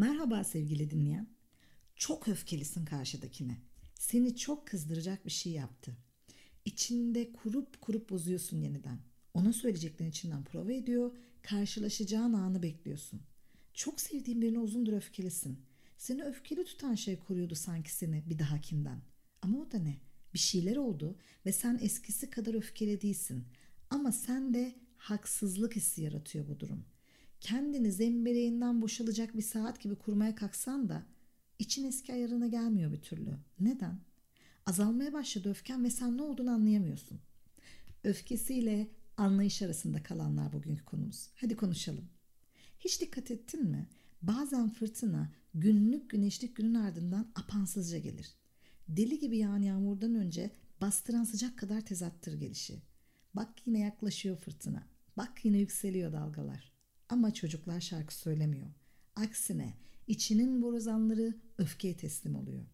Merhaba sevgili dinleyen. Çok öfkelisin karşıdakine. Seni çok kızdıracak bir şey yaptı. İçinde kurup kurup bozuyorsun yeniden. Ona söyleyeceklerin içinden prova ediyor. Karşılaşacağın anı bekliyorsun. Çok sevdiğin birine uzundur öfkelisin. Seni öfkeli tutan şey koruyordu sanki seni bir dahakinden. Ama o da ne? Bir şeyler oldu ve sen eskisi kadar öfkeli değilsin. Ama sen de haksızlık hissi yaratıyor bu durum. Kendini zembereğinden boşalacak bir saat gibi kurmaya kalksan da için eski ayarına gelmiyor bir türlü. Neden? Azalmaya başladı öfken ve sen ne olduğunu anlayamıyorsun. Öfkesiyle anlayış arasında kalanlar bugünkü konumuz. Hadi konuşalım. Hiç dikkat ettin mi? Bazen fırtına günlük güneşlik günün ardından apansızca gelir. Deli gibi yağan yağmurdan önce bastıran sıcak kadar tezattır gelişi. Bak yine yaklaşıyor fırtına. Bak yine yükseliyor dalgalar. Ama çocuklar şarkı söylemiyor. Aksine içinin borazanları öfkeye teslim oluyor.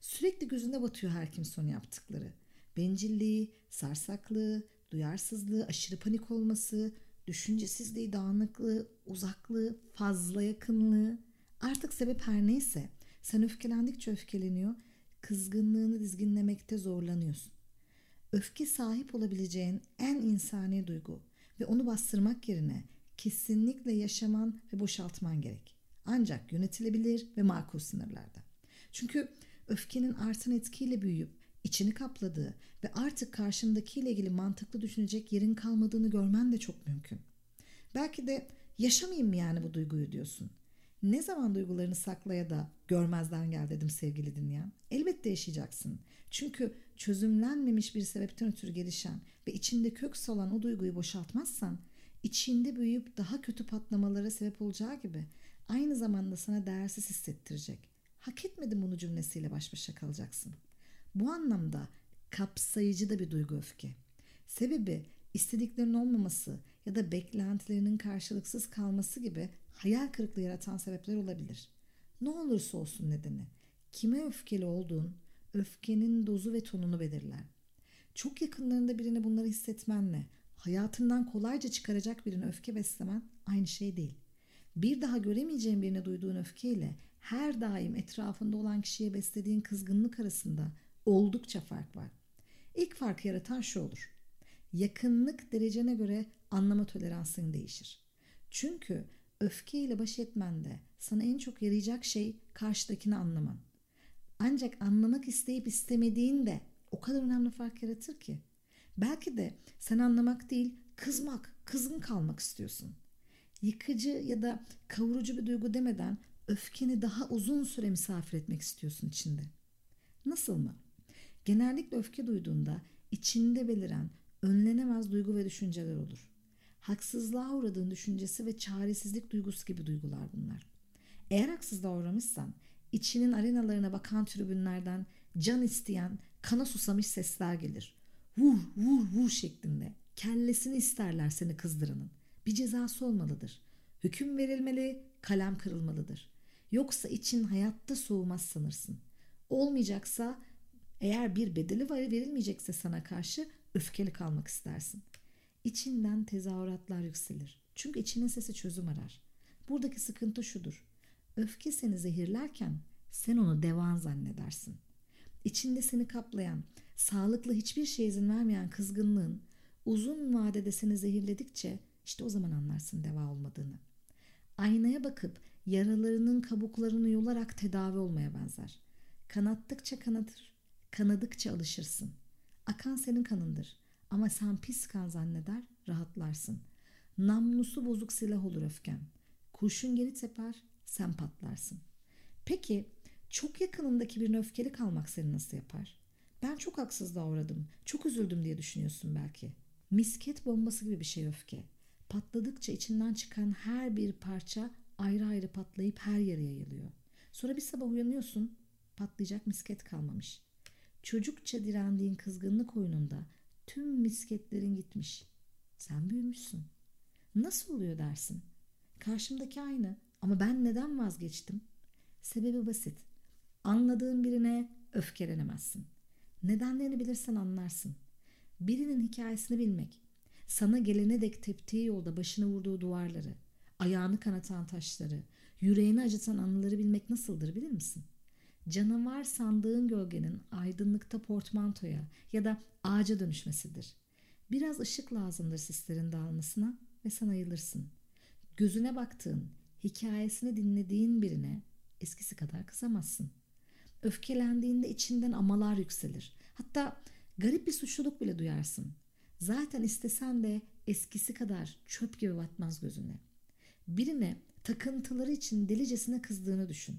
Sürekli gözünde batıyor her kim son yaptıkları. Bencilliği, sarsaklığı, duyarsızlığı, aşırı panik olması, düşüncesizliği, dağınıklığı, uzaklığı, fazla yakınlığı. Artık sebep her neyse sen öfkelendikçe öfkeleniyor, kızgınlığını dizginlemekte zorlanıyorsun. Öfke sahip olabileceğin en insani duygu ve onu bastırmak yerine kesinlikle yaşaman ve boşaltman gerek. Ancak yönetilebilir ve makul sınırlarda. Çünkü öfkenin artan etkiyle büyüyüp içini kapladığı ve artık karşındakiyle ilgili mantıklı düşünecek yerin kalmadığını görmen de çok mümkün. Belki de yaşamayayım mı yani bu duyguyu diyorsun. Ne zaman duygularını saklaya da görmezden gel dedim sevgili dinleyen. Elbette yaşayacaksın. Çünkü çözümlenmemiş bir sebepten ötürü gelişen ve içinde kök salan o duyguyu boşaltmazsan içinde büyüyüp daha kötü patlamalara sebep olacağı gibi aynı zamanda sana değersiz hissettirecek. Hak etmedim bunu cümlesiyle baş başa kalacaksın. Bu anlamda kapsayıcı da bir duygu öfke. Sebebi istediklerinin olmaması ya da beklentilerinin karşılıksız kalması gibi hayal kırıklığı yaratan sebepler olabilir. Ne olursa olsun nedeni, kime öfkeli olduğun, öfkenin dozu ve tonunu belirler. Çok yakınlarında birine bunları hissetmenle hayatından kolayca çıkaracak birine öfke beslemen aynı şey değil. Bir daha göremeyeceğin birine duyduğun öfkeyle her daim etrafında olan kişiye beslediğin kızgınlık arasında oldukça fark var. İlk fark yaratan şu olur. Yakınlık derecene göre anlama toleransın değişir. Çünkü öfkeyle baş etmende sana en çok yarayacak şey karşıdakini anlaman. Ancak anlamak isteyip istemediğin de o kadar önemli fark yaratır ki. Belki de sen anlamak değil, kızmak, kızgın kalmak istiyorsun. Yıkıcı ya da kavurucu bir duygu demeden öfkeni daha uzun süre misafir etmek istiyorsun içinde. Nasıl mı? Genellikle öfke duyduğunda içinde beliren önlenemez duygu ve düşünceler olur. Haksızlığa uğradığın düşüncesi ve çaresizlik duygusu gibi duygular bunlar. Eğer haksızlığa uğramışsan içinin arenalarına bakan tribünlerden can isteyen, kana susamış sesler gelir. Vur, vur, vur şeklinde. Kellesini isterler seni kızdıranın. Bir cezası olmalıdır. Hüküm verilmeli, kalem kırılmalıdır. Yoksa için hayatta soğumaz sanırsın. Olmayacaksa eğer bir bedeli var verilmeyecekse sana karşı öfkeli kalmak istersin. İçinden tezahüratlar yükselir. Çünkü içinin sesi çözüm arar. Buradaki sıkıntı şudur. Öfke seni zehirlerken sen onu devan zannedersin. İçinde seni kaplayan, sağlıklı hiçbir şey izin vermeyen kızgınlığın uzun vadede seni zehirledikçe işte o zaman anlarsın deva olmadığını. Aynaya bakıp yaralarının kabuklarını yolarak tedavi olmaya benzer. Kanattıkça kanatır, kanadıkça alışırsın. Akan senin kanındır ama sen pis kan zanneder, rahatlarsın. Namlusu bozuk silah olur öfken. Kurşun geri teper, sen patlarsın. Peki çok yakınındaki birine öfkeli kalmak seni nasıl yapar? Ben çok haksızlığa uğradım, çok üzüldüm diye düşünüyorsun belki. Misket bombası gibi bir şey öfke. Patladıkça içinden çıkan her bir parça ayrı ayrı patlayıp her yere yayılıyor. Sonra bir sabah uyanıyorsun, patlayacak misket kalmamış. Çocukça direndiğin kızgınlık oyununda tüm misketlerin gitmiş. Sen büyümüşsün. Nasıl oluyor dersin? Karşımdaki aynı ama ben neden vazgeçtim? Sebebi basit. Anladığın birine öfkelenemezsin. Nedenlerini bilirsen anlarsın. Birinin hikayesini bilmek, sana gelene dek teptiği yolda başını vurduğu duvarları, ayağını kanatan taşları, Yüreğini acıtan anıları bilmek nasıldır bilir misin? Canavar sandığın gölgenin aydınlıkta portmantoya ya da ağaca dönüşmesidir. Biraz ışık lazımdır sislerin dağılmasına ve sen ayılırsın. Gözüne baktığın, hikayesini dinlediğin birine eskisi kadar kızamazsın. Öfkelendiğinde içinden amalar yükselir. Hatta garip bir suçluluk bile duyarsın. Zaten istesen de eskisi kadar çöp gibi batmaz gözüne. Birine takıntıları için delicesine kızdığını düşün.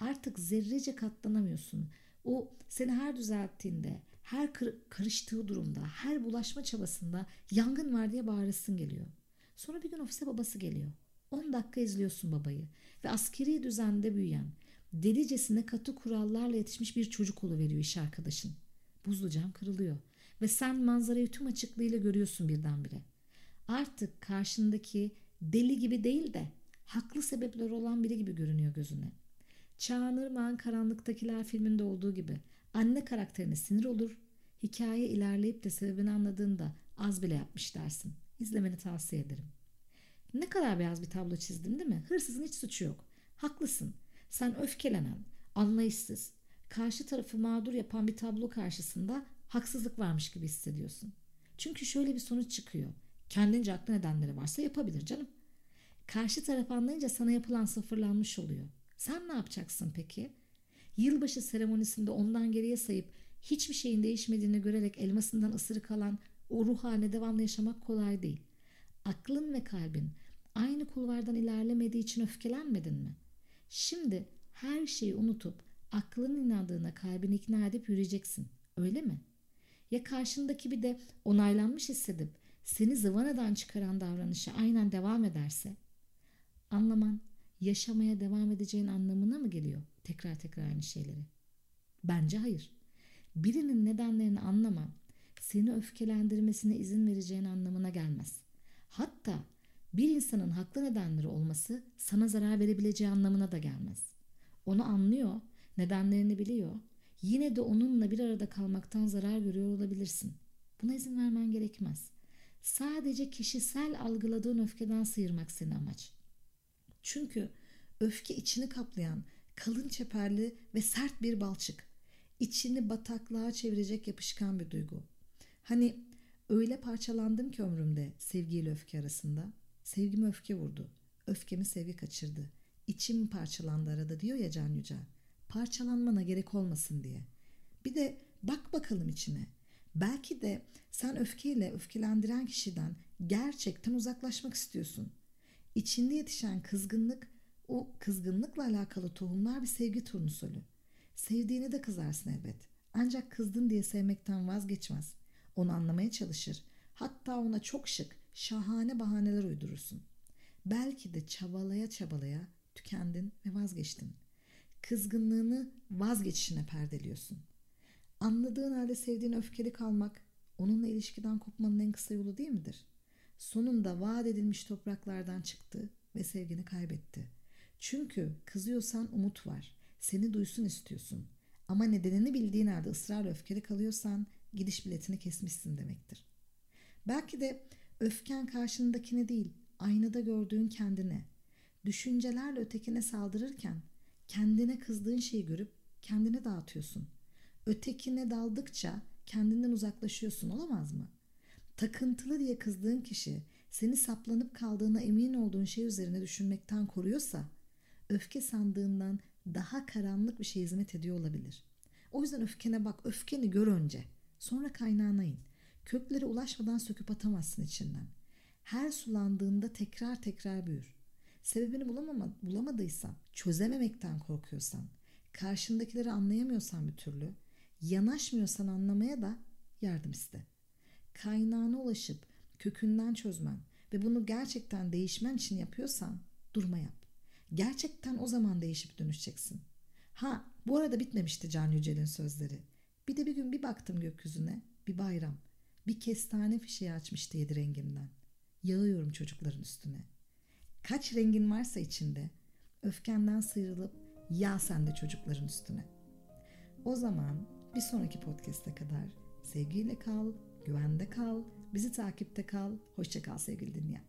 Artık zerrece katlanamıyorsun. O seni her düzelttiğinde, her karıştığı durumda, her bulaşma çabasında yangın var diye bağırasın geliyor. Sonra bir gün ofise babası geliyor. 10 dakika izliyorsun babayı ve askeri düzende büyüyen, delicesine katı kurallarla yetişmiş bir çocuk veriyor iş arkadaşın. Buzlu cam kırılıyor ve sen manzarayı tüm açıklığıyla görüyorsun birdenbire. Artık karşındaki deli gibi değil de haklı sebepler olan biri gibi görünüyor gözüne. Çağınırmağın Karanlıktakiler filminde olduğu gibi anne karakterine sinir olur, hikaye ilerleyip de sebebini anladığında az bile yapmış dersin. İzlemeni tavsiye ederim. Ne kadar beyaz bir tablo çizdim değil mi? Hırsızın hiç suçu yok. Haklısın. Sen öfkelenen, anlayışsız, karşı tarafı mağdur yapan bir tablo karşısında haksızlık varmış gibi hissediyorsun. Çünkü şöyle bir sonuç çıkıyor. Kendince haklı nedenleri varsa yapabilir canım. Karşı taraf anlayınca sana yapılan sıfırlanmış oluyor. Sen ne yapacaksın peki? Yılbaşı seremonisinde ondan geriye sayıp hiçbir şeyin değişmediğini görerek elmasından ısırık alan o ruh haline devamlı yaşamak kolay değil. Aklın ve kalbin aynı kulvardan ilerlemediği için öfkelenmedin mi? Şimdi her şeyi unutup aklın inandığına kalbini ikna edip yürüyeceksin. Öyle mi? Ya karşındaki bir de onaylanmış hissedip seni zıvanadan çıkaran davranışa aynen devam ederse? Anlaman yaşamaya devam edeceğin anlamına mı geliyor tekrar tekrar aynı şeyleri? Bence hayır. Birinin nedenlerini anlaman seni öfkelendirmesine izin vereceğin anlamına gelmez. Hatta bir insanın haklı nedenleri olması sana zarar verebileceği anlamına da gelmez. Onu anlıyor, nedenlerini biliyor. Yine de onunla bir arada kalmaktan zarar görüyor olabilirsin. Buna izin vermen gerekmez. Sadece kişisel algıladığın öfkeden sıyırmak senin amaç. Çünkü öfke içini kaplayan kalın çeperli ve sert bir balçık. İçini bataklığa çevirecek yapışkan bir duygu. Hani öyle parçalandım ki ömrümde sevgiyle öfke arasında. Sevgimi öfke vurdu. Öfkemi sevgi kaçırdı. İçim parçalandı arada diyor ya Can Yücel. Parçalanmana gerek olmasın diye. Bir de bak bakalım içine. Belki de sen öfkeyle öfkelendiren kişiden gerçekten uzaklaşmak istiyorsun. İçinde yetişen kızgınlık o kızgınlıkla alakalı tohumlar bir sevgi turnusolü. Sevdiğini de kızarsın elbet. Ancak kızdın diye sevmekten vazgeçmez. Onu anlamaya çalışır. Hatta ona çok şık, şahane bahaneler uydurursun. Belki de çabalaya çabalaya tükendin ve vazgeçtin. Kızgınlığını vazgeçişine perdeliyorsun. Anladığın halde sevdiğin öfkeli kalmak onunla ilişkiden kopmanın en kısa yolu değil midir? Sonunda vaat edilmiş topraklardan çıktı ve sevgini kaybetti. Çünkü kızıyorsan umut var. Seni duysun istiyorsun. Ama nedenini bildiğin halde ısrarla öfkeli kalıyorsan gidiş biletini kesmişsin demektir. Belki de öfken karşındakine değil, aynada gördüğün kendine. Düşüncelerle ötekine saldırırken kendine kızdığın şeyi görüp kendine dağıtıyorsun. Ötekine daldıkça kendinden uzaklaşıyorsun olamaz mı? Takıntılı diye kızdığın kişi seni saplanıp kaldığına emin olduğun şey üzerine düşünmekten koruyorsa öfke sandığından daha karanlık bir şey hizmet ediyor olabilir. O yüzden öfkene bak, öfkeni gör önce. Sonra kaynağına in. Köklere ulaşmadan söküp atamazsın içinden. Her sulandığında tekrar tekrar büyür. Sebebini bulamama, bulamadıysan, çözememekten korkuyorsan, karşındakileri anlayamıyorsan bir türlü, yanaşmıyorsan anlamaya da yardım iste. Kaynağına ulaşıp kökünden çözmen ve bunu gerçekten değişmen için yapıyorsan durma yap. Gerçekten o zaman değişip dönüşeceksin. Ha bu arada bitmemişti Can Yücel'in sözleri. Bir de bir gün bir baktım gökyüzüne bir bayram. Bir kestane fişeği açmıştı yedi rengimden. Yağıyorum çocukların üstüne. Kaç rengin varsa içinde öfkenden sıyrılıp yağ sen de çocukların üstüne. O zaman bir sonraki podcast'e kadar sevgiyle kal, güvende kal, bizi takipte kal. Hoşça kal sevgili dinleyen.